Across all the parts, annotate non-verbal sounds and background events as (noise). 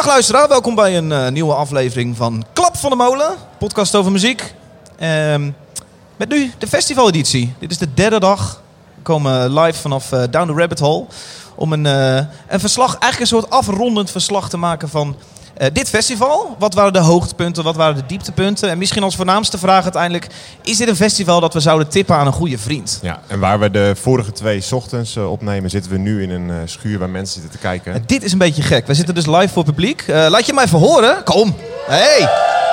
Dag luisteraar, welkom bij een eh, nieuwe aflevering van Klap van de Molen, podcast over muziek. Ehm, met nu de festivaleditie. Dit is de derde dag. We komen live vanaf eh, Down the Rabbit Hole om een, eh, een verslag, eigenlijk een soort afrondend verslag te maken van eh, dit festival. Wat waren de hoogtepunten, wat waren de dieptepunten? En misschien als voornaamste vraag uiteindelijk, is dit een festival dat we zouden tippen aan een goede vriend? Ja, en waar we de vorige twee 's ochtends eh, opnemen, zitten we nu in een eh, schuur waar mensen zitten te kijken. En dit is een beetje gek. We zitten dus live voor publiek. Eh, laat je mij even horen. Kom. Hey.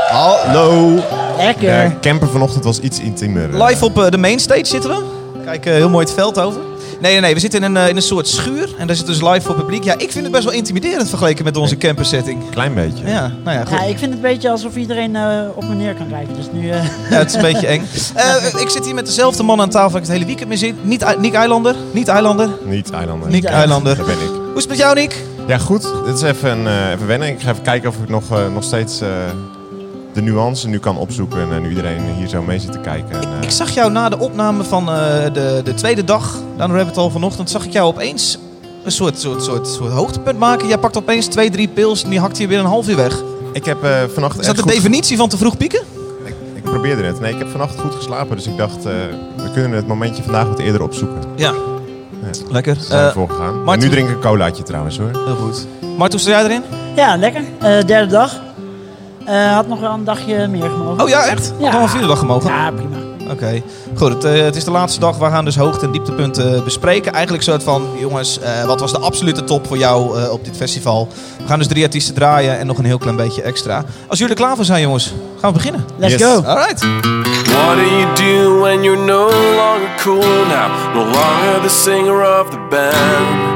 Hallo. Lekker. De camper vanochtend was iets intiemer. Live op de mainstage zitten we. Kijk, heel mooi het veld over. Nee, nee, nee. We zitten in een, eh, in een soort schuur. En daar zit dus live voor publiek. Ja, ik vind het best wel intimiderend vergeleken met onze camper setting. Klein beetje. Ja, nou ja, goed. Ja, ik vind het een beetje alsof iedereen eh, op me neer kan kijken. Dus nu... eh, Ja, het is een beetje eng. (laughs) Eh, ik zit hier met dezelfde man aan tafel waar ik het hele weekend mee zit. Niet, Nick Eilander. Niet Eilander. Niet eilander. Nick Eilander. Dat ben ik. Hoe is het met jou, Nick? Ja, goed. Dit is even, eh, even wennen. Ik ga even kijken of ik nog, eh, nog steeds eh, de nuance nu kan opzoeken. En eh, nu iedereen hier zo mee zit te kijken. En, eh, Ik zag jou na de opname van eh, de, de tweede dag, the Rabbit Hole vanochtend, zag ik jou opeens een soort, soort, soort, soort hoogtepunt maken. Jij pakt opeens twee, drie pils en die hakt je weer een half uur weg. ik heb eh, vannacht Is dat de goed- definitie van te vroeg pieken? Ik, ik probeerde het. Nee, ik heb vannacht goed geslapen. Dus ik dacht, eh, we kunnen het momentje vandaag wat eerder opzoeken. Ja. Ja. Lekker. Daar zijn we Eh, voor gegaan. Martin- Maar nu drink ik een colaatje trouwens hoor. heel goed. Mart, hoe sta jij erin? ja, lekker. Eh, derde dag. Eh, had nog wel een dagje meer gemogen. Oh ja, echt? Ja. Nog een vierde dag gemogen? Ja, prima. Oké. Goed, het, eh, het is de laatste dag. We gaan dus hoogte- en dieptepunten bespreken. Eigenlijk een soort van, jongens, eh, wat was de absolute top voor jou eh, op dit festival? We gaan dus drie artiesten draaien en nog een heel klein beetje extra. Als jullie er klaar voor zijn, jongens, gaan we beginnen. Let's Yes. go. Alright. What do you do when you're no longer cool now? No longer the singer of the band.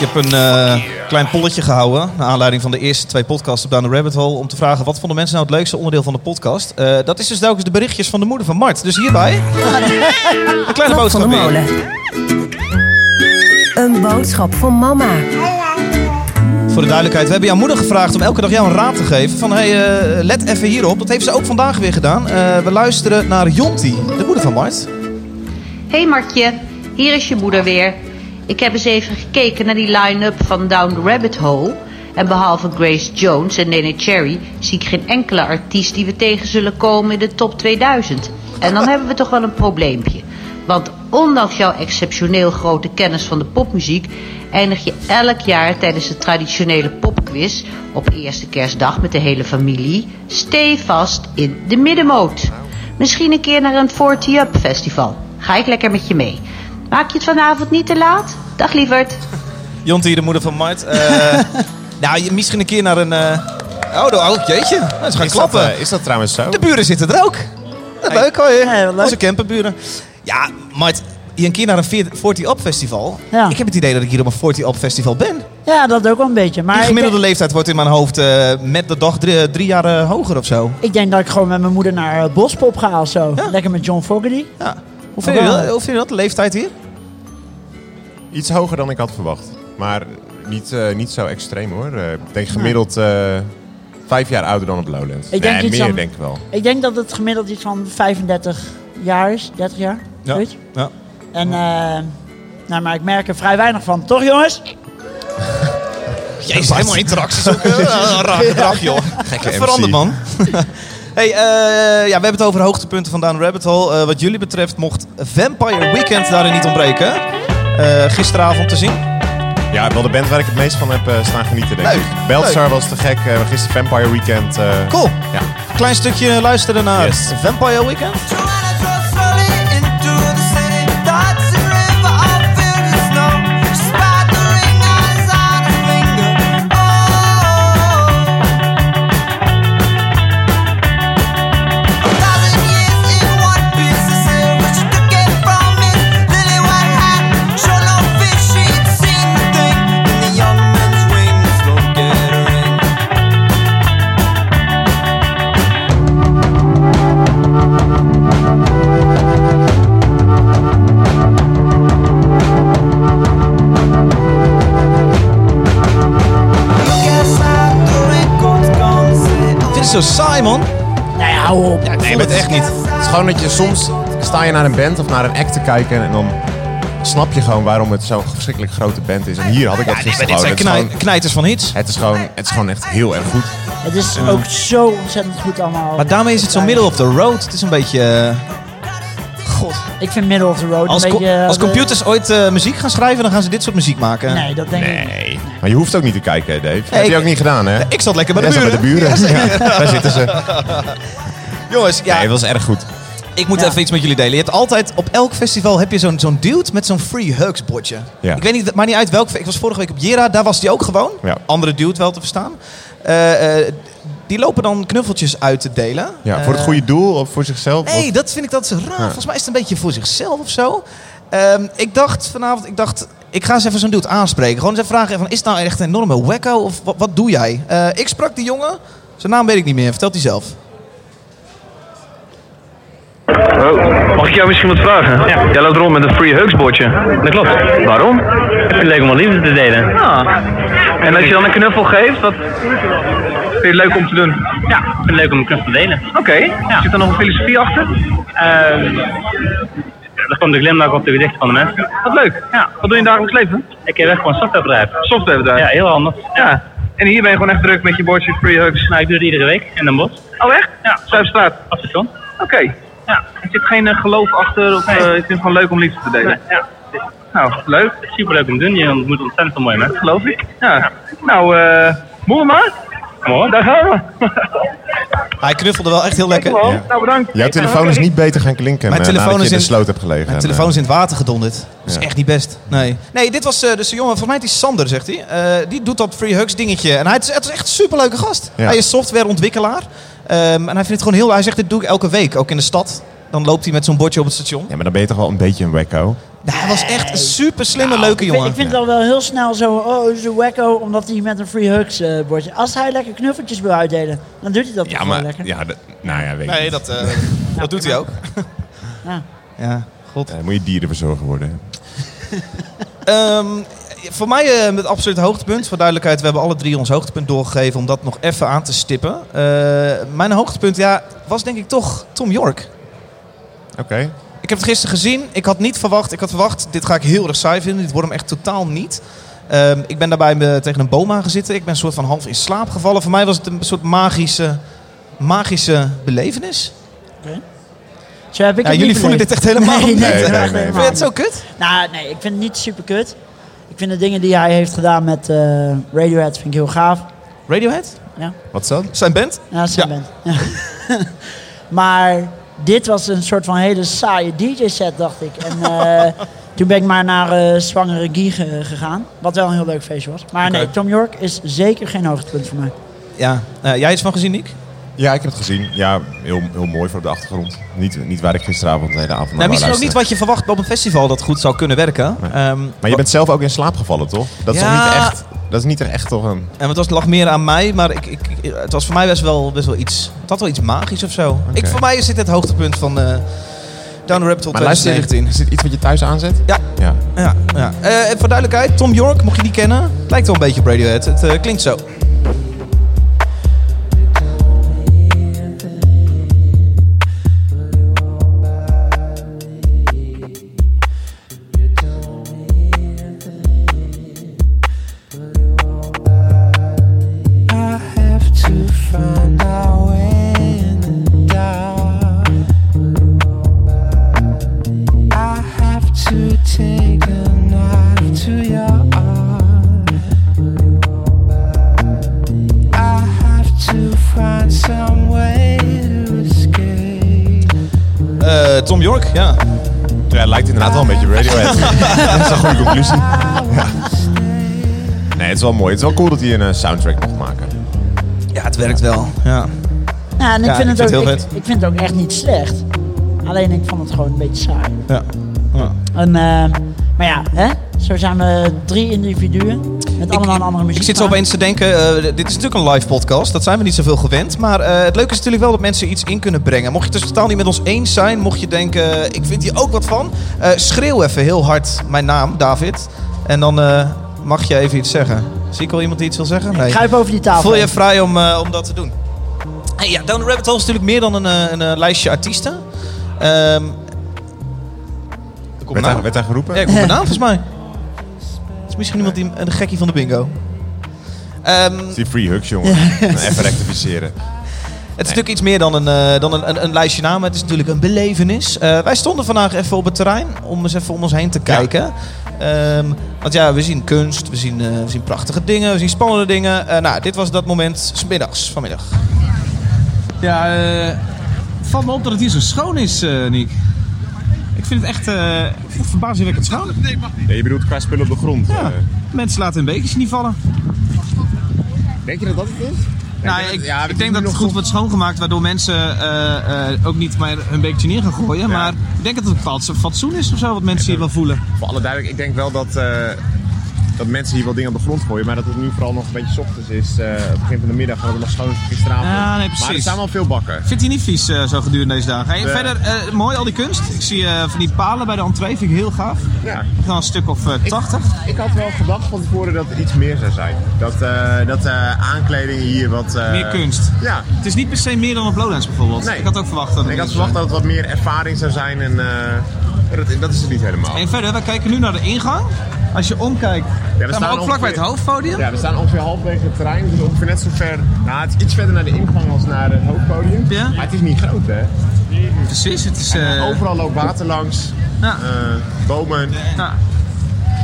Ik heb een eh, klein polletje gehouden. Naar aanleiding van de eerste twee podcasts op Down the Rabbit Hole. Om te vragen wat vonden mensen nou het leukste onderdeel van de podcast. Eh, dat is dus telkens de berichtjes van de moeder van Mart. Dus hierbij. Een kleine Klap van boodschap de molen. Een boodschap voor mama. Voor de duidelijkheid, we hebben jouw moeder gevraagd om elke dag jou een raad te geven. Van hey, eh, let even hierop. Dat heeft ze ook vandaag weer gedaan. Eh, we luisteren naar Jonti, de moeder van Mart. Hey Martje, hier is je moeder weer. Ik heb eens even gekeken naar die line-up van Down the Rabbit Hole. En behalve Grace Jones en Nene Cherry zie ik geen enkele artiest die we tegen zullen komen in de top 2000. En dan hebben we toch wel een probleempje. Want ondanks jouw exceptioneel grote kennis van de popmuziek... eindig je elk jaar tijdens de traditionele popquiz... op eerste kerstdag met de hele familie... stevast in de middenmoot. Misschien een keer naar een 40 Up festival. Ga ik lekker met je mee. Maak je het vanavond niet te laat? Dag lieverd. Jonti, de moeder van Mart. Eh, (laughs) nou, misschien een keer naar een... eh, Oh, de, oh, jeetje. Ze gaan Is dat, klappen. eh, is dat trouwens zo? De buren zitten er ook. Dat leuk hoor je. Leuk. Onze camperburen. Ja, Mart, je een keer naar een 40 Up festival. Ja. Ik heb het idee dat ik hier op een 40 Up festival ben. Ja, dat ook wel een beetje. Maar De ik gemiddelde leeftijd wordt in mijn hoofd eh, met de dag drie, drie jaar hoger of zo. ik denk dat ik gewoon met mijn moeder naar uh, Bospop ga of zo. Ja. Lekker met John Fogerty. Ja. Hoe vind, je dat, hoe vind je dat, de leeftijd hier? Iets hoger dan ik had verwacht. Maar niet, eh, niet zo extreem hoor. Eh, ik denk gemiddeld eh, vijf jaar ouder dan op Lowlands. Ik denk nee, iets meer van- denk ik wel. Ik denk dat het gemiddeld iets van 35 jaar is. 30 jaar. Ja. Ja. En, eh, nou, maar ik merk er vrij weinig van. Toch jongens? (laughs) Jezus, helemaal interacties ook. (laughs) raar gedrag, joh. Gekke Verander, man. (laughs) hey, eh, ja, we hebben het over hoogtepunten van Down Rabbit Hole. Eh, wat jullie betreft mocht Vampire Weekend daarin niet ontbreken. Eh, gisteravond te zien. Ja, wel de band waar ik het meest van heb eh, staan genieten denk Leuk, ik. Beltstar was te gek. eh, gisteren Vampire Weekend. Cool. Ja. Klein stukje luisteren naar Yes. Vampire Weekend. Gewoon dat je soms sta je naar een band of naar een act te kijken en dan snap je gewoon waarom het zo'n verschrikkelijk grote band is. En hier had ik dat Ja, nee, maar dit zijn. Het knij- gewoon- knijters van hits. Het is, gewoon, het is gewoon echt heel erg goed. Het is ook zo ontzettend goed allemaal. Maar daarmee is het zo middle of the road. Het is een beetje... eh, God. Ik vind middle of the road Als, een co- beetje... als de- computers ooit eh, muziek gaan schrijven, dan gaan ze dit soort muziek maken. Nee, dat denk ik niet. Nee. Maar je hoeft ook niet te kijken, Dave. Dat heb ik- je ook niet gedaan, hè? Ik zat lekker bij de Jij zat buren. bij de buren. Ja, daar zitten ze. (laughs) Jongens, ja, Nee, dat was erg goed. Ik moet Ja. even iets met jullie delen. Je hebt altijd, op elk festival heb je zo'n zo'n dude met zo'n free hugs bordje. Ja. Ik weet niet, maar niet uit welk. Ik was vorige week op Jera, daar was die ook gewoon. Ja. Andere dude wel te verstaan. Eh, eh, die lopen dan knuffeltjes uit te delen. Ja, voor het Eh, goede doel of voor zichzelf? Nee, Of- dat vind ik dat zo raar. Volgens mij is het een beetje voor zichzelf of zo. Ehm, ik dacht vanavond, ik dacht, ik ga eens even zo'n dude aanspreken. Gewoon eens even vragen, van, is het nou echt een enorme wacko of wat, wat doe jij? Eh, ik sprak die jongen, zijn naam weet ik niet meer, vertelt hij zelf. Oh, mag ik jou misschien wat vragen? Ja. Jij loopt rond met een free hugs bordje. Dat klopt. Waarom? Ik vind het leuk om wat liefde te delen. Ah. En als je dan een knuffel geeft, wat vind je het leuk om te doen? Ja, ik vind het leuk om een knuffel te delen. Oké. Zit er nog een filosofie achter? er komt een glimlach op de gezichten van de mensen. Wat leuk. Ja. Wat doe je in dagelijks leven? Ik werk gewoon softwarebedrijf. Softwarebedrijf? Ja, heel handig. Ja. En hier ben je gewoon echt druk met je bordje free hugs? Nou, ik doe het iedere week in Den Bosch. Oh echt? Ja. Zuidstraat? Op station. Oké. Ja. Er zit geen eh, geloof achter of eh, ik vind het gewoon leuk om liefde te delen? ja. Nou, leuk. Superleuk om te doen. Je ontmoet ontzettend veel mooie mensen. Geloof ik. Ja. Nou, eh, moeten we maar? Mooi. Daar gaan we. (laughs) Hij knuffelde wel echt heel lekker. Ja. Nou, bedankt. Jouw telefoon is niet beter gaan klinken Mijn eh, telefoon nadat is je in de sloot hebt gelegen. Mijn telefoon eh, is in het water gedonderd. Dat is Ja. echt niet best. Nee, nee dit was eh, dus de jongen, volgens mij is die Sander, zegt hij. Eh, die doet dat free hugs dingetje. En hij het is, het is echt een superleuke gast. Ja. Hij is softwareontwikkelaar. Ehm, en hij vindt het gewoon heel... Hij zegt, dit doe ik elke week, ook in de stad. Dan loopt hij met zo'n bordje op het station. Ja, maar dan ben je toch wel een beetje een wacko. Nou, hij was echt een super slimme, Nou, leuke ik vind, jongen. ik vind het al wel heel snel zo, oh, zo wacko, omdat hij met een free hugs eh, bordje. Als hij lekker knuffeltjes wil uitdelen, dan doet hij dat toch Ja, wel maar... lekker. Ja, nou ja, weet ik Nee, niet. dat, eh, (laughs) dat doet hij ook. Ja. Ja, god. Eh, moet je dierenverzorger worden. Ehm, voor mij eh, het absolute hoogtepunt. Voor duidelijkheid, we hebben alle drie ons hoogtepunt doorgegeven om dat nog even aan te stippen. Eh, mijn hoogtepunt ja, was denk ik toch Tom York. Oké. Ik heb het gisteren gezien. Ik had niet verwacht. Ik had verwacht, dit ga ik heel erg saai vinden. Dit wordt hem echt totaal niet. Ehm, ik ben daarbij me tegen een boom aangezitten. Ik ben een soort van half in slaap gevallen. Voor mij was het een soort magische, magische belevenis. Zo heb ik Ja, het jullie niet voelen dit echt helemaal nee, niet. nee, Nee, echt nee, nee. helemaal Vind je het zo kut? Nou, nee, ik vind het niet super kut. Ik vind de dingen die hij heeft gedaan met eh, Radiohead vind ik heel gaaf. Radiohead? Wat is dat? Zijn band? Ja, is zijn Ja. band. Ja. (laughs) maar dit was een soort van hele saaie DJ-set, dacht ik. En eh, (laughs) toen ben ik maar naar eh, Zwangere Guy ge- gegaan. Wat wel een heel leuk feestje was. Maar nee, Tom York is zeker geen hoogtepunt voor mij. Ja. Eh, jij iets van gezien, Nick? Ja, ik heb het gezien. Ja, heel, heel mooi voor op de achtergrond. Niet, niet waar ik gisteravond de hele avond naar Nou, misschien ook niet luisteren. wat je verwacht op een festival dat goed zou kunnen werken. Nee. Ehm, Maar je bent zelf ook in slaap gevallen, toch? Dat is Ja. toch niet echt... Dat is niet echt toch een... En het was, lag meer aan mij, maar ik, ik, het was voor mij best wel, best wel iets. Het had wel iets magisch of zo. Ik, voor mij is dit het hoogtepunt van eh Down the Rabbit Hole Maar luister, 2019. is dit iets wat je thuis aanzet? Ja. Ja. Ja, ja. Eh, voor duidelijkheid, Tom York, mocht je die kennen, lijkt wel een beetje op Radiohead. Het eh, klinkt zo. Conclusie. (laughs) Ja. Nee, het is wel mooi. Het is wel cool dat hij een eh, soundtrack mocht maken. Ja, het werkt wel. Ja. Ja, en ik, Ja, vind, ik het vind ook, het heel ik, vet. ik vind het ook echt niet slecht. Alleen ik vond het gewoon een beetje saai. Ja. Ja. En, eh, maar ja, hè? Zo zijn we drie individuen met allemaal een andere muziek. Ik zit zo opeens te denken, eh, dit is natuurlijk een live podcast, dat zijn we niet zoveel gewend. Maar eh, het leuke is natuurlijk wel dat mensen iets in kunnen brengen. Mocht je het dus totaal niet met ons eens zijn, mocht je denken, ik vind hier ook wat van. eh, schreeuw even heel hard mijn naam, David. En dan eh, mag je even iets zeggen. Zie ik wel iemand die iets wil zeggen? Nee. Kruip over die tafel. Voel je vrij om, eh, om dat te doen. Hey, ja, Down the Rabbit Hole is natuurlijk meer dan een, eh, een, eh, lijstje artiesten. Komt Werd een daar, naam. werd daar geroepen? Ja, komt een naam (laughs) volgens mij. Het is misschien iemand die een gekkie van de bingo. Ehm, Het is die free hugs, jongen. Even rectificeren. Het is natuurlijk iets meer dan een, eh, dan een, een, een lijstje namen. Het is natuurlijk een belevenis. Eh, wij stonden vandaag even op het terrein om eens even om ons heen te kijken. Ehm, want ja, we zien kunst, we zien, eh, we zien prachtige dingen, we zien spannende dingen. Eh, nou, dit was dat moment 's middags, vanmiddag. Ja, eh valt me op dat het hier zo schoon is, eh Nick. Ik vind het echt, het verbazingwekkend schoon. Ja, je bedoelt qua spullen op de grond. Ja. eh. Mensen laten hun bekertje niet vallen. Denk je dat dat het is? nou, ik, ik denk dat het goed wordt schoongemaakt, waardoor mensen eh, ook niet maar hun bekertje neer gaan gooien. Maar ik denk dat het een bepaald fatsoen is of zo, wat mensen hier wel voelen. Voor alle duidelijk, ik denk wel dat, dat mensen hier wel dingen op de grond gooien. Maar dat het nu vooral nog een beetje ochtends is. eh, op het begin van de middag, dat het nog schoon is gisteravond. Ja, nee, precies. Maar er staan wel veel bakken. Vindt hij niet vies eh, zo gedurende deze dagen? Hey. Verder, eh, mooi al die kunst. Ik zie eh, van die palen bij de entree, vind ik heel gaaf. Ja. Nog een stuk of eh, 80. Ik had wel gedacht van tevoren dat er iets meer zou zijn. Dat, eh dat eh, aankleding hier wat... eh, Meer kunst. Ja. Het is niet per se meer dan op Lowlands bijvoorbeeld. Nee. Ik had ook verwacht dat het Ik had verwacht dat het wat meer ervaring zou zijn en eh, dat, dat is het niet helemaal. En verder, we kijken nu naar de ingang. Als je omkijkt, we zijn we staan ook vlak bij het hoofdpodium. Ja, we staan ongeveer halverwege het terrein. Dus ongeveer net zo ver. Nou, het is iets verder naar de ingang als naar het hoofdpodium. Ja. Maar het is niet groot, hè? Precies, het is... Eh, overal loopt water langs. Ja. eh, bomen. Ja.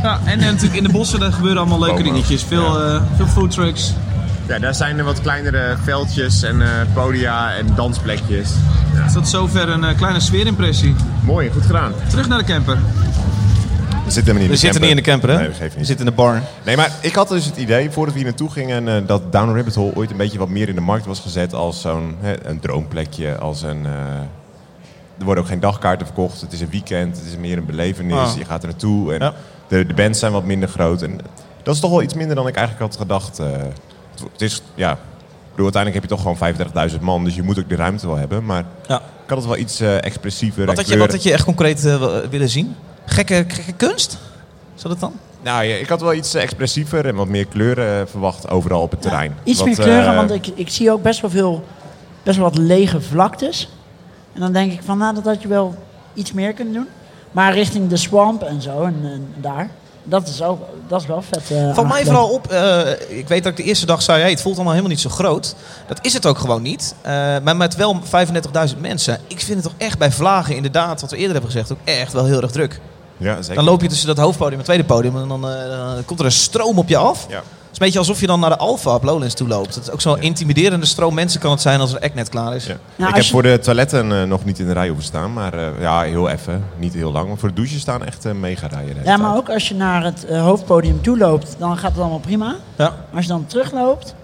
Ja, en, eh, natuurlijk in de bossen daar gebeuren allemaal leuke Bomen. dingetjes. Veel, eh veel foodtrucks. Ja, daar zijn er wat kleinere veldjes en eh, podia en dansplekjes. Ja. Dus dat is zover een eh, kleine sfeerimpressie. Mooi, goed gedaan. Terug naar de camper. We zitten niet in We zitten niet in de camper, hè? Nee, We niet. zitten in de bar. Nee, maar ik had dus het idee, voordat we hier naartoe gingen, eh, dat Down Rabbit Hole ooit een beetje wat meer in de markt was gezet als zo'n hè, een droomplekje, als een... eh, er worden ook geen dagkaarten verkocht, het is een weekend, het is meer een belevenis, Ah. je gaat er naartoe en Ja. de, de bands zijn wat minder groot. En dat is toch wel iets minder dan ik eigenlijk had gedacht. Het, is, ja, ik bedoel, uiteindelijk heb je toch gewoon 35.000 man, dus je moet ook de ruimte wel hebben. Maar Ja. ik had het wel iets eh, expressiever Wat had, je, wat had je echt concreet eh, willen zien? Gekke, gekke kunst? Is dat het dan? Nou, ja, ik had wel iets eh, expressiever en wat meer kleuren verwacht overal op het terrein. Iets Wat, meer kleuren, want ik, ik zie ook best wel veel, best wel wat lege vlaktes. En dan denk ik van, nou, dat had je wel iets meer kunnen doen. Maar richting de swamp en zo, en, en daar, dat is, ook, dat is wel vet. eh, Valt mij vooral op, eh, ik weet dat ik de eerste dag zei, hey, het voelt allemaal helemaal niet zo groot. Dat is het ook gewoon niet. Eh, maar met wel 35.000 mensen. Ik vind het toch echt bij Vlagen inderdaad, wat we eerder hebben gezegd, ook echt wel heel erg druk. Ja, zeker. Dan loop je tussen dat hoofdpodium en het tweede podium en dan, eh, dan komt er een stroom op je af. Ja. Het is een beetje alsof je dan naar de Alpha op Lowlands toe loopt. Het is ook zo'n intimiderende stroom mensen kan het zijn als er act net klaar is. Ja. Nou, ik heb je- voor de toiletten eh, nog niet in de rij hoeven staan, maar eh, ja, heel even. Niet heel lang. Maar voor de douches staan echt eh, mega rijen. hele Ja, maar ook als je naar het hoofdpodium toe loopt, dan gaat het allemaal prima. Ja. Maar als je dan terugloopt,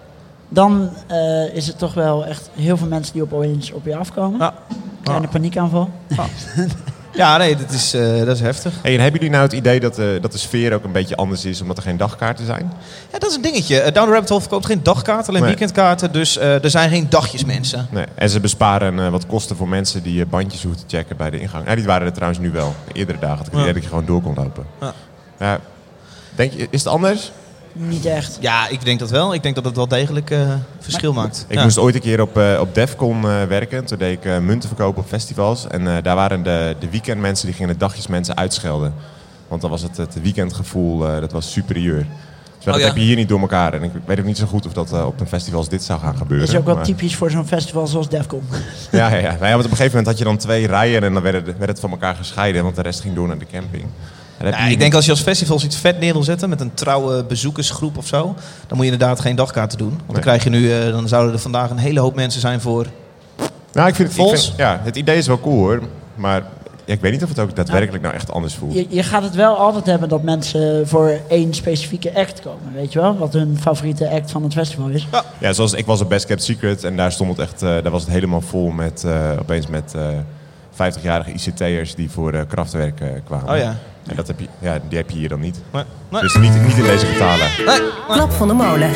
dan eh, is het toch wel echt heel veel mensen die op opeens op je afkomen. Ja. Kleine paniekaanval. (laughs) Ja, nee, dat is, eh, dat is heftig. Hey, en hebben jullie nou het idee dat, eh, dat de sfeer ook een beetje anders is omdat er geen dagkaarten zijn? Ja, dat is een dingetje. Eh, Down the Rabbit Hole verkoopt geen dagkaarten, alleen Nee. weekendkaarten. Dus er zijn geen dagjes mensen. Nee. En ze besparen wat kosten voor mensen die bandjes hoeven te checken bij de ingang. Ja, die waren er trouwens nu wel. De eerdere dagen had ik het idee dat je gewoon door kon lopen. Ja. Ja. Denk je, is het anders? Niet echt. Ja, ik denk dat wel. Ik denk dat het wel degelijk eh, verschil maakt. Ik Ja. moest ooit een keer op, eh, op Defcon eh, werken. Toen deed ik munten verkopen op festivals. En eh, daar waren de, de weekendmensen die gingen de dagjesmensen uitschelden. Want dan was het, het weekendgevoel eh, dat was superieur. Dus dat ja. heb je hier niet door elkaar. En ik weet ook niet zo goed of dat op een festival als dit zou gaan gebeuren. Dat is ook wel Maar- typisch voor zo'n festival zoals Defcon. (laughs) Ja, ja, ja. Nou ja, want op een gegeven moment had je dan twee rijen en dan werd het, werd het van elkaar gescheiden. Want de rest ging door naar de camping. Ja, ik denk als je als festival iets vet neer wil zetten met een trouwe bezoekersgroep of zo, dan moet je inderdaad geen dagkaarten doen. Want dan Nee. krijg je nu, eh, dan zouden er vandaag een hele hoop mensen zijn voor. Nou, ik vind, Vols? vind- ja, het idee is wel cool hoor. Maar ja, ik weet niet of het ook daadwerkelijk nou echt anders voelt. Je, je gaat het wel altijd hebben dat mensen voor één specifieke act komen. Weet je wel? Wat hun favoriete act van het festival is. Ja, zoals ik was op Best Kept Secret en daar stond het echt, eh, daar was het helemaal vol met, eh, opeens met eh 50-jarige ICT'ers die voor eh krachtwerk kwamen. Oh ja. En dat heb je, ja, die heb je hier dan niet. Nee. Nee. Dus niet, niet in deze getalen. Klap van de molen.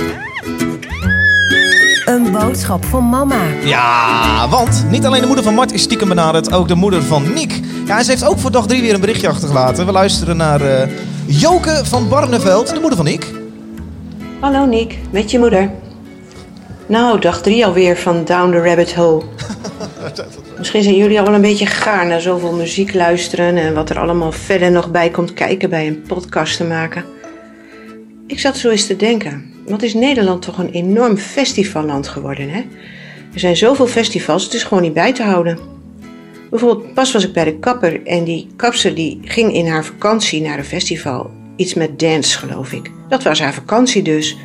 Een boodschap van mama. Ja, want niet alleen de moeder van Mart is stiekem benaderd, ook de moeder van Niek. Ja, ze heeft ook voor dag drie weer een berichtje achtergelaten. We luisteren naar eh, Joke van Barneveld, de moeder van Niek. Hallo Nick, met je moeder. Nou, dag drie alweer van Down the Rabbit Hole. (laughs) Misschien zijn jullie al wel een beetje gaar naar zoveel muziek luisteren en wat er allemaal verder nog bij komt kijken bij een podcast te maken. Ik zat zo eens te denken, wat is Nederland toch een enorm festivalland geworden, hè? Er zijn zoveel festivals, het is gewoon niet bij te houden. Bijvoorbeeld, pas was ik bij de kapper en die kapster die ging in haar vakantie naar een festival. Iets met dance, geloof ik. Dat was haar vakantie dus.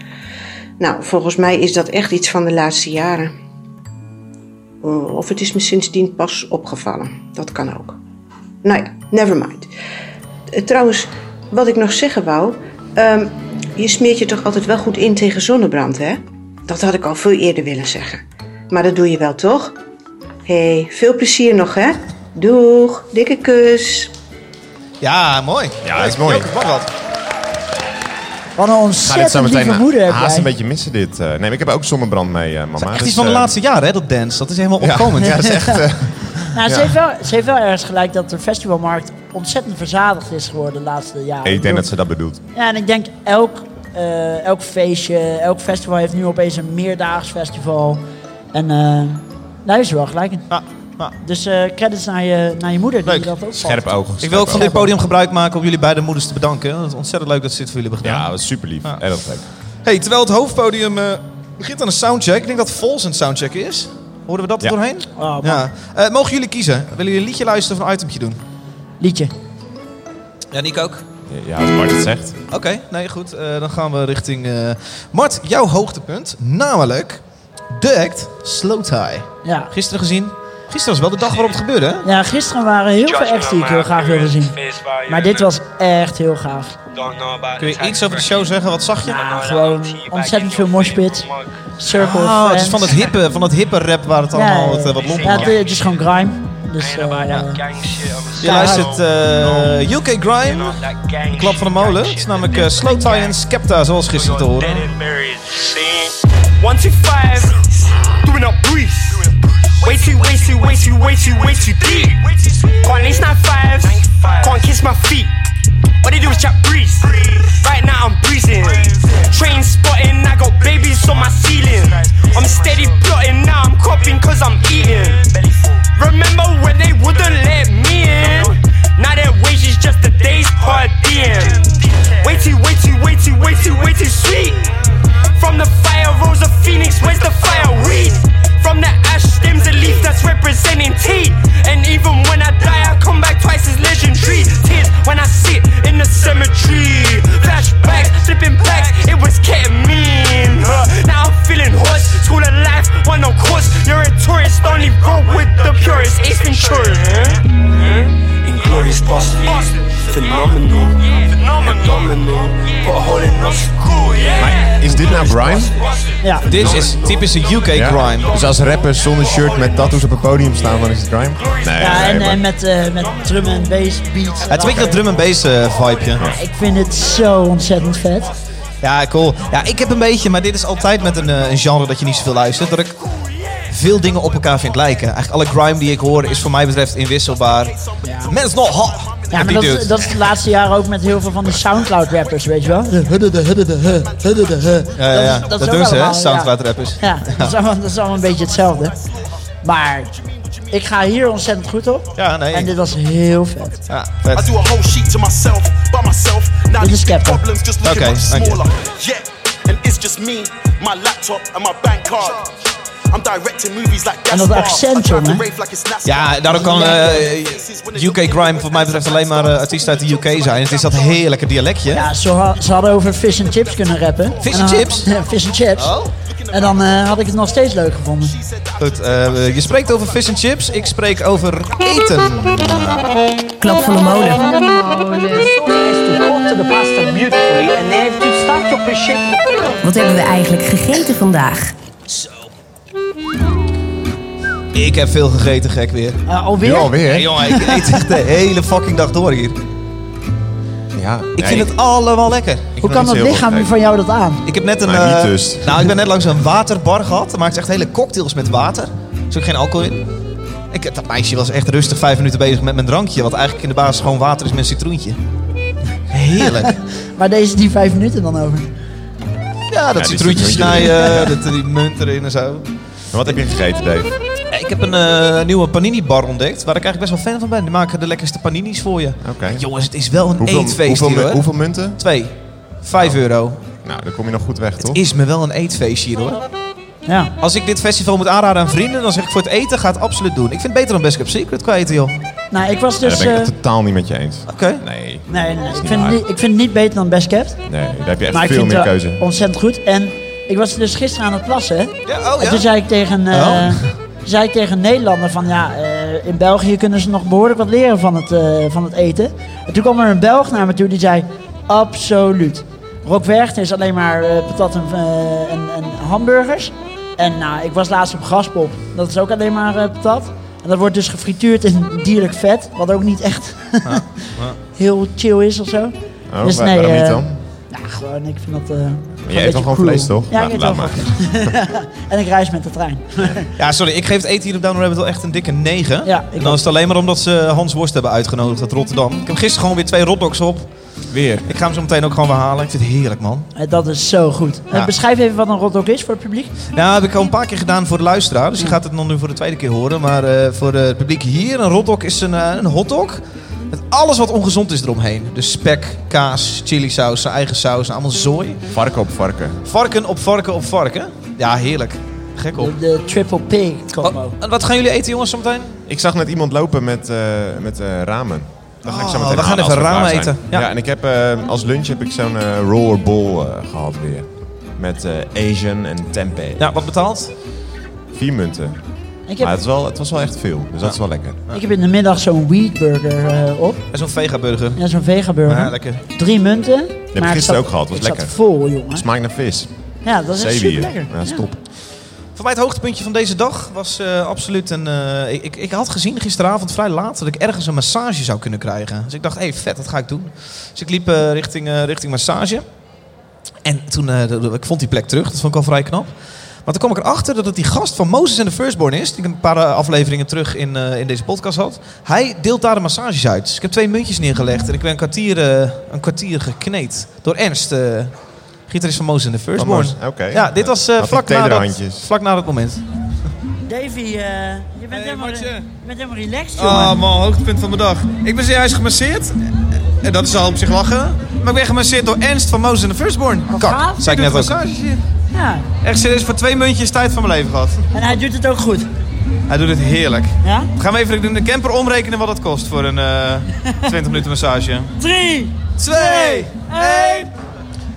Nou, volgens mij is dat echt iets van de laatste jaren. Uh, Of het is me sindsdien pas opgevallen. Dat kan ook. Nou ja, never mind. Eh, Trouwens, wat ik nog zeggen wou. ehm, je smeert je toch altijd wel goed in tegen zonnebrand, hè? Dat had ik al veel eerder willen zeggen. Maar dat doe je wel, toch? Hé, hey, veel plezier nog, hè? Doeg, dikke kus. Ja, mooi. Ja, dat is mooi. Wat. Een zo ontzettend meteen lieve moeder heb haast jij. een beetje missen dit. eh. nee, maar ik heb ook zonnebrand mee, eh, mama. Echt dus, iets van de eh, laatste jaren, hè, dat dance. Dat is helemaal opkomend. Ja, dat is echt... (laughs) eh, Nou, ze, heeft wel, ze heeft wel ergens gelijk dat de festivalmarkt ontzettend verzadigd is geworden de laatste jaren. ik denk dat ze dat bedoelt. Ja, en ik denk elk, eh, elk feestje, elk festival heeft nu opeens een meerdaags festival. En eh daar is ze wel gelijk in. Dus eh, credits naar je, naar je moeder die dat ook Scherp oog. Ik wil ook van dit podium gebruik maken om jullie beide moeders te bedanken. Het is ontzettend leuk dat ze dit voor jullie hebben gedaan. Ja, dat is super lief. Erg leuk. Hey, terwijl het hoofdpodium eh, begint aan een soundcheck. Ik denk dat Vols een soundcheck is. Hoorden we dat er Ja. doorheen? Oh, ja. Eh, mogen jullie kiezen? Willen jullie een liedje luisteren of een itemtje doen? Liedje. Ja, Nick ook. Ja, als Bart het zegt. Oké, nee goed. Eh, dan gaan we richting... eh Mart, jouw hoogtepunt. Namelijk de act Slow Tie. Ja. Gisteren gezien. Gisteren was wel de dag waarop het gebeurde, hè? Ja, gisteren waren heel veel acts die ik heel graag wilde zien. Maar dit was echt heel gaaf. Kun je iets over de show zeggen? Wat zag je? Ja, gewoon ontzettend veel moshpit. Circle of Oh, het is van het hippe, van het hippe rap waar het allemaal wat, eh, wat lomp Ja, was. het, het is gewoon grime. Dus, eh, Je luistert eh, UK Grime, een klap van de molen. Het is namelijk Slow Tie en Skepta, zoals gisteren te horen. One, two, five. Doing up breeze. Way too, way too, way too, way too, way too deep. Can't lace nine fives. Can't kiss my feet. All they do is chat breeze. Right now I'm breezing. Train spotting, I got babies on my ceiling. I'm steady plotting, now I'm copying cause I'm eating. Remember when they wouldn't let me in? Now their wages just a day's per diem. Way too, way too, way too, way too, way too sweet. From the fire rose a phoenix, where's the fireweed? From the ash stems a leaf that's representing tea. And even when I die, I come back twice as legendary. Tears when I sit in the cemetery. Flashbacks, flipping backs, it was ketamine. Huh. Now I'm feeling hoarse, school of life, one of course. You're a tourist, only roll with the purest. Ace Ventura. Inglorious bastard. Phenomenal. Phenomenal. Put Maar is dit nou grime? Ja. Dit is typische UK Ja? Grime. Dus als rappers zonder shirt met tattoos op het podium staan, dan is het grime? Nee, Ja, nee, en, en met, eh, met drum en bass beats. Het is een beetje dat drum en bass eh, vibeje. Ik vind het zo ontzettend vet. Ja, cool. Ja, ik heb een beetje, maar dit is altijd met een, eh, een genre dat je niet zoveel luistert, dat ik veel dingen op elkaar vind lijken. Eigenlijk alle grime die ik hoor is voor mij betreft inwisselbaar. Man's not hot. Ja, maar dat, is- dat is de laatste jaren ook met heel veel van die Soundcloud-rappers, weet je wel? De hudde, de hudde, de hu, hudde, de hu. Ja, ja, ja. is- Dat is doen ze, hè, allemaal, Soundcloud-rappers. Ja, ja dat, is allemaal, dat is allemaal een beetje hetzelfde. Maar ik ga hier ontzettend goed op. Ja, nee. En dit was heel vet. Ja, I vet. do a whole sheet to myself, by myself. Now these problems just looking Okay, much thank you. smaller. Yeah, and it's just me, my laptop and my bank card. I'm directing movies like En dat Gaspar. accent, I drive jongen. the rave like it's NASCAR. Ja, daarom kan eh, UK Grime voor mij betreft alleen maar eh, artiesten uit de UK zijn. Het is dat heerlijke dialectje. Ja, ha- ze hadden over fish and chips kunnen rappen. Fish En and chips? (laughs) Ja, fish and chips. Oh. En dan eh, had ik het nog steeds leuk gevonden. Goed, eh, je spreekt over fish and chips, ik spreek over eten. Klap van de molen. Wat hebben we eigenlijk gegeten vandaag? Ik heb veel gegeten, gek weer. Uh, alweer? Nu alweer? Nee, jongen, ik eet echt de hele fucking dag door hier. Ja, Ik vind het allemaal lekker. Hoe kan dat lichaam van jou dat aan? Ik heb net een. Nou, niet eh, dus. Nou, ik ben net langs een waterbar gehad. Daar maakt ze echt hele cocktails met water. Er is ook geen alcohol in. Ik, dat meisje was echt rustig vijf minuten bezig met mijn drankje. Wat eigenlijk in de basis gewoon water is met citroentje. Heerlijk. (laughs) Maar deze die vijf minuten dan over. ja, Ja, dat citroentjes snijden, dat, die munt erin en zo. En wat heb je gegeten, Dave? Ik heb een eh, nieuwe panini-bar ontdekt, waar ik eigenlijk best wel fan van ben. Die maken de lekkerste paninis voor je. Oké. Jongens, het is wel een Hoeveel, eetfeest hoeveel, hier, hoor. hoeveel munten? Twee. Vijf euro. Nou, dan kom je nog goed weg, toch? Het is me wel een eetfeestje hier, hoor. Ja. Als ik dit festival moet aanraden aan vrienden, dan zeg ik voor het eten, ga het absoluut doen. Ik vind het beter dan Best Kept Secret qua eten, joh. Nou, ik was Ja, dus... daar ben ik eh, het totaal niet met je eens. Oké. Nee. nee, nee, ik vind, het niet, ik vind het niet beter dan Best Kept. Nee, daar heb je echt maar ik veel vind meer het wel keuze. ontzettend goed. En ik was dus gisteren aan het plassen. Ja, oh En toen zei ik tegen, eh, Oh. zei ik tegen een Nederlander van ja, eh, in België kunnen ze nog behoorlijk wat leren van het, eh, van het eten. En toen kwam er een Belg naar me toe die zei absoluut. Rockwercht is alleen maar eh, patat en, eh, en, en hamburgers. En nou, ik was laatst op Graspop. Dat is ook alleen maar eh, patat. En dat wordt dus gefrituurd in dierlijk vet. Wat ook niet echt (laughs) heel chill is of zo. Oh, dus waar- nee, waarom niet dan? Ja, gewoon, ik vind dat... eh, Maar een jij eet wel beetje gewoon vlees, toch? Ja, Nou, ik eet laat wel maar. (laughs) En ik reis met de trein. (laughs) Ja, sorry, ik geef het eten hier op Down Rabbit wel echt een dikke 9. Ja, ik en dan is het alleen maar omdat ze Hans Worst hebben uitgenodigd uit Rotterdam. Ik heb gisteren gewoon weer twee hotdogs op. Weer. Ik ga hem zo meteen ook gewoon weer halen. Ik vind het heerlijk, man. Eh, Dat is zo goed. Eh, Ja. Beschrijf even wat een rotdog is voor het publiek. Ja, heb ik al een paar keer gedaan voor de luisteraar. Dus je gaat het nog nu voor de tweede keer horen. Maar eh, voor het publiek hier, een hotdog is een, een hotdog. Alles wat ongezond is eromheen. Dus spek, kaas, chilisaus, zijn eigen saus, allemaal zooi. Varken op varken. Varken op varken op varken. Ja, heerlijk. Gek op. De, de triple pig combo. En wat gaan jullie eten, jongens, zometeen? Ik zag net iemand lopen met, eh, met eh, ramen. Ga ik zo Oh, meteen we gaan even als ramen klaar zijn. eten. Ja. Ja. en ik heb eh, als lunch heb ik zo'n eh, rollerball eh, gehad weer. Met eh, Asian en tempeh. Ja, wat betaald? Vier munten. Ik heb, Maar het, is wel, het was wel echt veel, dus dat is wel lekker. ik heb in de middag zo'n wheat burger eh, op. En zo'n vegaburger. Ja, zo'n vegaburger. Ja, lekker. Drie munten. Die heb ik maar gisteren zat- ook gehad, was ik lekker. zat vol, jongen. Smaakt naar vis. Ja, dat is echt Zeewier. super lekker. Ja, stop. Voor mij het hoogtepuntje van deze dag was eh, absoluut een... eh, ik, ik, ik had gezien gisteravond vrij laat dat ik ergens een massage zou kunnen krijgen. Dus ik dacht, hé, hey, vet, dat ga ik doen. Dus ik liep eh, richting, eh, richting massage. En toen, eh, ik vond die plek terug, dat vond ik al vrij knap. Maar toen kwam ik erachter dat het die gast van Moses en de Firstborn is. Die ik een paar eh, afleveringen terug in, eh, in deze podcast had. Hij deelt daar de massages uit. Dus ik heb twee muntjes neergelegd en ik ben een kwartier, eh, een kwartier gekneed. Door Ernst, eh, gitarist van Moses en de Firstborn. Ja, dit was eh, vlak, na dat, vlak na dat moment. Davy, eh, je, bent helemaal, je bent helemaal relaxed, jongen. Oh man, hoogtepunt van mijn dag. Ik ben zojuist gemasseerd. En dat is al op zich lachen. Maar ik ben gemasseerd door Ernst van Moses en de Firstborn. Kak, zei ik net ook. Ja. Echt serieus, voor twee muntjes tijd van mijn leven gehad. En hij doet het ook goed. Hij doet het heerlijk. Ja? Gaan we even in de camper omrekenen wat dat kost voor een eh 20 minuten massage. Drie, Twee, één.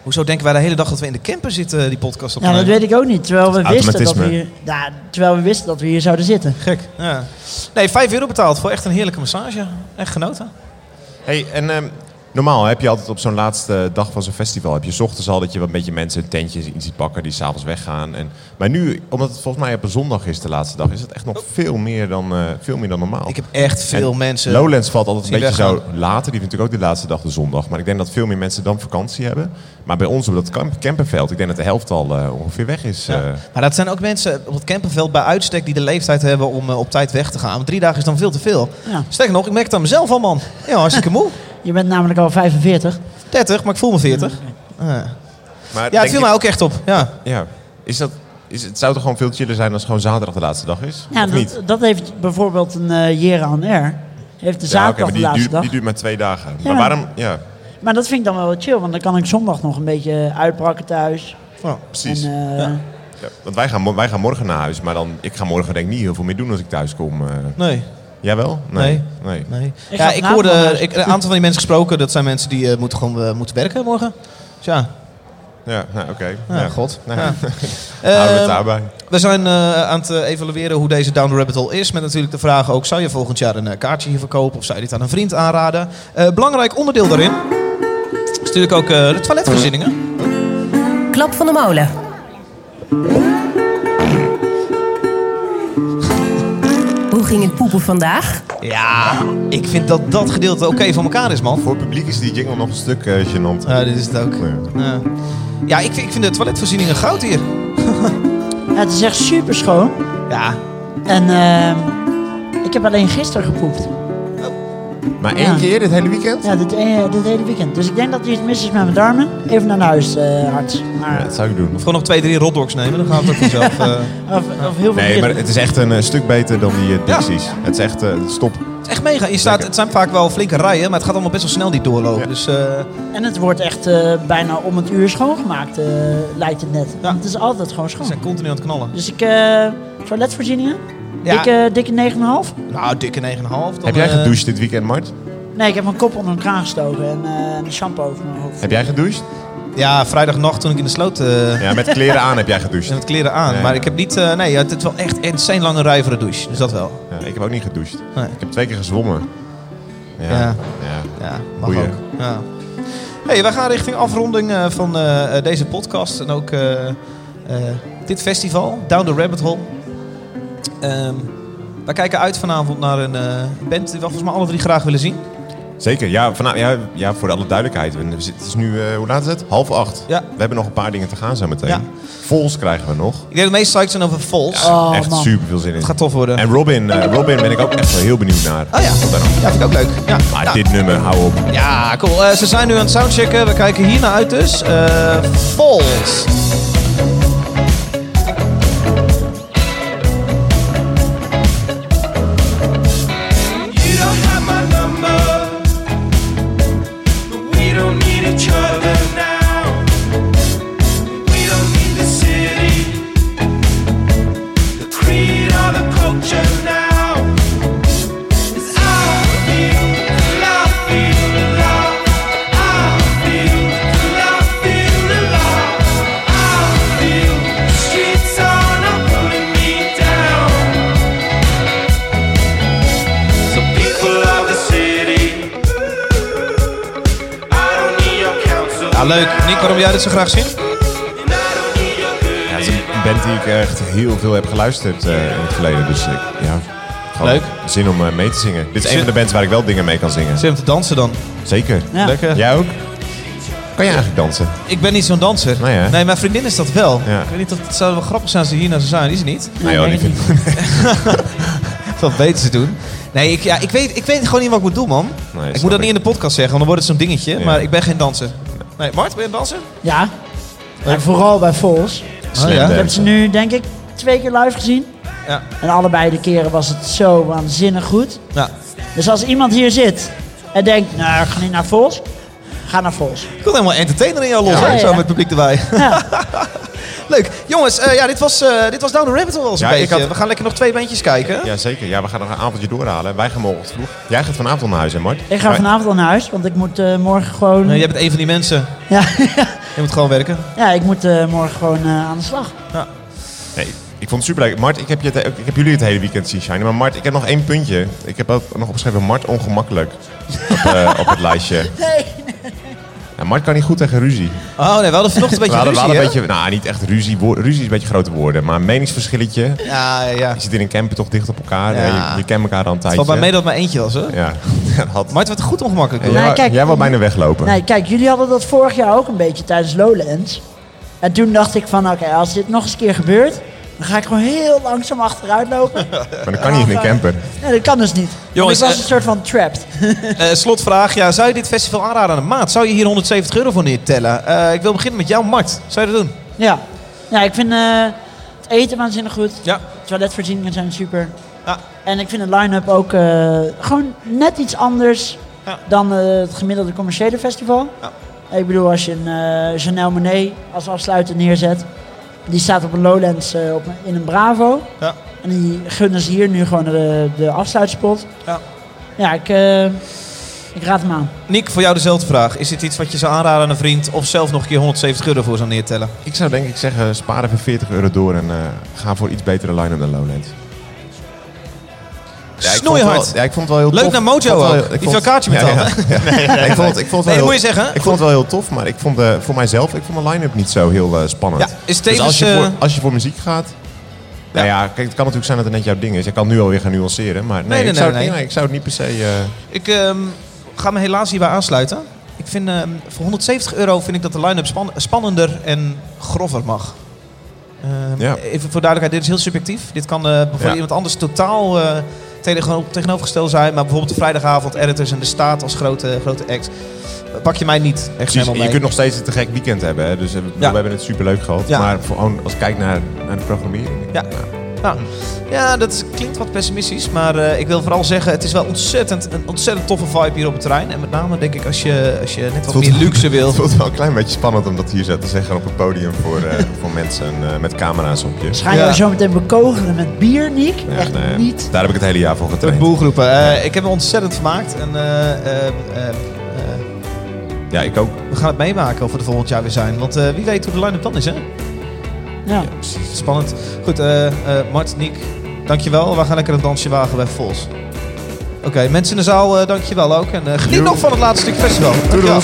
Hoezo denken wij de hele dag dat we in de camper zitten, die podcast op Ja, dat weet ik ook niet. Terwijl we, wisten dat we, hier, ja, terwijl we wisten dat we hier zouden zitten. Gek. Ja. Nee, 5 euro betaald voor echt een heerlijke massage. Echt genoten. Hey, en ehm, normaal heb je altijd op zo'n laatste dag van zo'n festival... heb je 's ochtends al dat je wat beetje mensen een tentje iets ziet pakken... die s'avonds weggaan. En, maar nu, omdat het volgens mij op een zondag is de laatste dag... is het echt nog veel meer dan, eh, veel meer dan normaal. Ik heb echt veel En mensen Lowlands valt altijd een beetje zo later. Die heeft natuurlijk ook de laatste dag de zondag. Maar ik denk dat veel meer mensen dan vakantie hebben. Maar bij ons op dat camp- camperveld... ik denk dat de helft al eh, ongeveer weg is. Ja. eh. Maar dat zijn ook mensen op het camperveld bij uitstek die de leeftijd hebben om op tijd weg te gaan. Want drie dagen is dan veel te veel. Ja. Sterker nog, ik merk het aan mezelf al, man. Ja, hartstikke moe. Je bent namelijk al 45. 30, maar ik voel me 40. Ja, Maar ja het viel je- mij ook echt op. Ja. Ja. Is dat, is, het zou toch gewoon veel chiller zijn als gewoon zaterdag de laatste dag is? Ja, of niet? dat, dat heeft bijvoorbeeld een eh Jera on Air. Heeft de Ja, zaterdag de die, laatste duurt, dag. die duurt maar twee dagen. Ja. Maar waarom? Ja, Maar dat vind ik dan wel chill, want dan kan ik zondag nog een beetje uitbraken thuis. precies. En, eh, Ja, want wij gaan, wij gaan morgen naar huis, maar dan, ik ga morgen denk ik niet heel veel meer doen als ik thuis kom. eh. Nee. Jij wel? Nee. nee. Nee. Ik ja, ik hoorde ik, een aantal van die mensen gesproken. Dat zijn mensen die eh, moeten gewoon eh, moeten werken morgen. Dus ja, Ja, nou, oké. ja, god. Nou, Ja. (laughs) Houden we het Ehm, daarbij. We zijn eh, aan het eh, evalueren hoe deze Down the Rabbit Hole is. Met natuurlijk de vraag ook, zou je volgend jaar een eh, kaartje hier verkopen? Of zou je dit aan een vriend aanraden? Eh, belangrijk onderdeel daarin is natuurlijk ook eh, de toiletvoorzieningen. Klap van de molen. Ging het poepen vandaag? Ja, ik vind dat dat gedeelte oké van elkaar is, man. Voor het publiek is die jingle nog een stuk eh, gênant. Ja, dit is het ook. Ja, ja ik, vind, ik vind de toiletvoorzieningen goud hier. ja, (laughs) het is echt super schoon. Ja, En ehm, ik heb alleen gisteren gepoept. Maar Ja. één keer dit hele weekend? Ja, dit, eh, dit hele weekend. Dus ik denk dat er iets mis is met mijn darmen. Even naar huis, eh arts. Maar, Ja, dat zou ik doen. Of gewoon nog twee, drie rotdogs nemen, dan gaat het ook (laughs) vanzelf. eh. of, of heel veel Nee, maar het is echt een eh, stuk beter dan die uh, Dixies. Het is echt eh, stop. Het is echt mega. Je staat, het zijn vaak wel flinke rijen, maar het gaat allemaal best wel snel die doorlopen. Dus eh, En het wordt echt eh, bijna om het uur schoongemaakt, eh, lijkt het net. Want het is altijd gewoon schoon. we zijn continu aan het knallen. Dus ik, eh toiletvoorzieningen? Ja. Dikke, dikke 9,5? Nou, dikke 9,5. dan, Heb jij eh, gedoucht dit weekend, Mart? Nee, ik heb mijn kop onder een kraan gestoken en eh, een shampoo over mijn hoofd. Heb jij gedoucht? Ja, vrijdagnacht toen ik in de sloot... eh, Ja, met kleren aan heb jij gedoucht. (laughs) met kleren aan. Ja, Maar ik heb niet... eh, nee, het is wel echt insane lange rij voor de douche. Dus dat wel. Ja, ik heb ook niet gedoucht. Nee. Ik heb twee keer gezwommen. Ja. Ja. ja. Ja, mag Boeien. ook. Ja. Hey, wij gaan richting afronding eh, van eh, eh, deze podcast en ook eh, eh, dit festival, Down the Rabbit Hole. Ehm, wij kijken uit vanavond naar een eh, band die we volgens mij alle drie graag willen zien. Zeker, ja, vanavond, ja, ja, voor alle duidelijkheid. We zitten- Het is nu, eh, hoe laat is het? Half acht. Ja. We hebben nog een paar dingen te gaan zo meteen. Ja. Vols krijgen we nog. Ik denk dat de meeste psyched zijn over Falls. Oh, echt man. super veel zin in. Het gaat tof worden. En Robin, eh, Robin ben ik ook echt wel heel benieuwd naar. Oh ja. Ja, vind ik ook leuk. Ja, Maar dit nummer, hou op. ja cool. Eh, ze zijn nu aan het soundchecken. We kijken hier naar uit dus. Eh Ja, leuk. Nick, waarom jij dit zo graag zien? Ja, het is een band die ik echt heel veel heb geluisterd eh, in het verleden. Dus ik, ja, Leuk. zin om eh, mee te zingen. Dit is Zin- een van de bands waar ik wel dingen mee kan zingen. Zin om te dansen dan. Zeker. Ja. Lekker. Jij ook? Kan jij eigenlijk dansen? Ik ben niet zo'n danser. Nee, hè? mijn vriendin is dat wel. Ja. Ik weet niet of het zou wel grappig zijn als ze hier naar zou zijn. Die is het niet. Nee, joh, die ik vind- (laughs) Wat beter ze doen. Nee, ik, ja, ik, weet, ik weet gewoon niet wat ik moet doen, man. Nee, ik moet dat niet in de podcast zeggen, want dan wordt het zo'n dingetje. Ja. Maar ik ben geen danser. Nee, Mart, ben je een danser? Ja. En vooral bij Vols. Slam ja? Ik heb ze nu, denk ik, twee keer live gezien. Ja. En allebei de keren was het zo waanzinnig goed. Ja. Dus als iemand hier zit en denkt, nou, ik ga niet naar Vols. Ga naar Vols. Ik wil helemaal entertainer in jou los, Ja, hè, ja, zo met het publiek erbij. (laughs) Ja. Leuk. Jongens, eh, ja, dit, was, eh, dit was Down the Rabbit Hole al Ja, beetje. had- We gaan lekker nog twee bandjes kijken. Ja, zeker. Ja, we gaan nog een avondje doorhalen. Wij gaan morgen vroeg. Jij gaat vanavond naar huis, hè, Mart? Ik ga Wij- vanavond al naar huis, want ik moet eh, morgen gewoon... Nee, jij bent een van die mensen. ja, Je moet gewoon werken. ja, ik moet eh, morgen gewoon eh, aan de slag. Nee, ik vond het superleuk. Mart, ik heb, je ik heb jullie het hele weekend zien shinen. Maar Mart, ik heb nog één puntje. Ik heb ook nog opgeschreven Mart ongemakkelijk op, eh, op het lijstje. (laughs) Nee. Ja, Mart kan niet goed tegen ruzie. Oh nee, we hadden vanochtend een (laughs) we beetje we ruzie, hadden hè? een beetje, nou niet echt ruzie. Woor- ruzie is een beetje grote woorden. Maar een meningsverschilletje. Ja, ja. Je zit in een camper toch dicht op elkaar. Ja. Je, je kent elkaar al een Het tijdje. valt bij mij dat het maar eentje was, hè? Ja, (laughs) dat had... Maar het werd goed ongemakkelijk. Ja, hoor. jij, Nee, wou- kijk, jij wou bijna weglopen. Nee, kijk, jullie hadden dat vorig jaar ook een beetje tijdens Lowlands. En toen dacht ik van, oké, als dit nog eens een keer gebeurt... dan ga ik gewoon heel langzaam achteruit lopen. (laughs) Maar dat kan niet in een camper. Nee, dat kan dus niet. Jongens, ik was eh, een soort van trapped. (laughs) Eh, slotvraag. Ja, zou je dit festival aanraden aan de maat? Zou je hier 170 euro voor neertellen? Eh, ik wil beginnen met jou, Mart. Zou je dat doen? ja. ja, ik vind eh, het eten waanzinnig goed. Ja. Toiletvoorzieningen zijn super. Ja. En ik vind de line-up ook eh, gewoon net iets anders Ja. dan eh, het gemiddelde commerciële festival. Ja. Ik bedoel, als je een eh Janelle Monet als afsluiter neerzet, die staat op een Lowlands eh, op, in een Bravo. Ja. En die gunnen ze hier nu gewoon de, de afsluitspot. Ja. Ja, ik, eh, ik raad hem aan. Nick, voor jou dezelfde vraag. Is dit iets wat je zou aanraden aan een vriend of zelf nog een keer 170 euro voor zou neertellen? Ik zou denk ik zeggen, spaar even 40 euro door en eh, ga voor iets betere line-up dan Lowlands. Ja, ik vond het wel- Snoeihard. Ja, ik vond het wel heel Leuk tof. naar Mojo wel ook. Die veel kaartje Ja, betaald, ja. Nee, (laughs) nee, ik vond het, ik vond Nee, moet je heel- zeggen. Ik vond het wel heel tof, maar ik vond de, voor mijzelf, ik vond de line-up niet zo heel eh, spannend. Ja, is dus als je, eh, voor, als je voor muziek gaat... Nou ja, kijk, het kan natuurlijk zijn dat het net jouw ding is. Je kan nu alweer gaan nuanceren, maar nee, Nee, nee, ik, zou nee, het, nee. ik zou het niet per se... eh, Ik ehm, ga me helaas hierbij aansluiten. Ik vind ehm, voor 170 euro vind ik dat de line-up span- spannender en grover mag. Ehm, Ja. Even voor duidelijkheid, dit is heel subjectief. Dit kan eh, voor Ja. iemand anders totaal eh, tegen, tegenovergesteld zijn. Maar bijvoorbeeld de vrijdagavond editors en de staat als grote, grote act. Pak je mij niet echt Precies, helemaal mee. je kunt nog steeds een te gek weekend hebben. Hè? Dus eh, we, Ja. we hebben het superleuk gehad. Ja. Maar voor, als ik kijk naar, naar de programmering. Ja. Nou, ja, dat is- klinkt wat pessimistisch, maar eh, ik wil vooral zeggen, het is wel ontzettend, een ontzettend toffe vibe hier op het terrein. En met name denk ik als je, als je net wat meer luxe (laughs) wil. Het voelt wel een klein beetje spannend om dat hier zo te zeggen op een podium voor, eh, (laughs) voor mensen eh, met camera's op je. Gaan jou zo meteen bekogelen met bier, Nick. Ja, Echt nee, niet. Daar heb ik het hele jaar voor getraind. boelgroepen. Eh, ik heb me ontzettend vermaakt. En eh, eh, eh, eh, Ja, ik ook. we gaan het meemaken of we er volgend jaar weer zijn. Want eh, wie weet hoe de line-up dan is, hè? Ja. Spannend. Goed, Mart, Niek, dankjewel. We gaan lekker een dansje wagen bij Vos. Oké, mensen in de zaal, eh dankjewel ook. En eh, geniet nog van het laatste stuk festival. Dankjewel.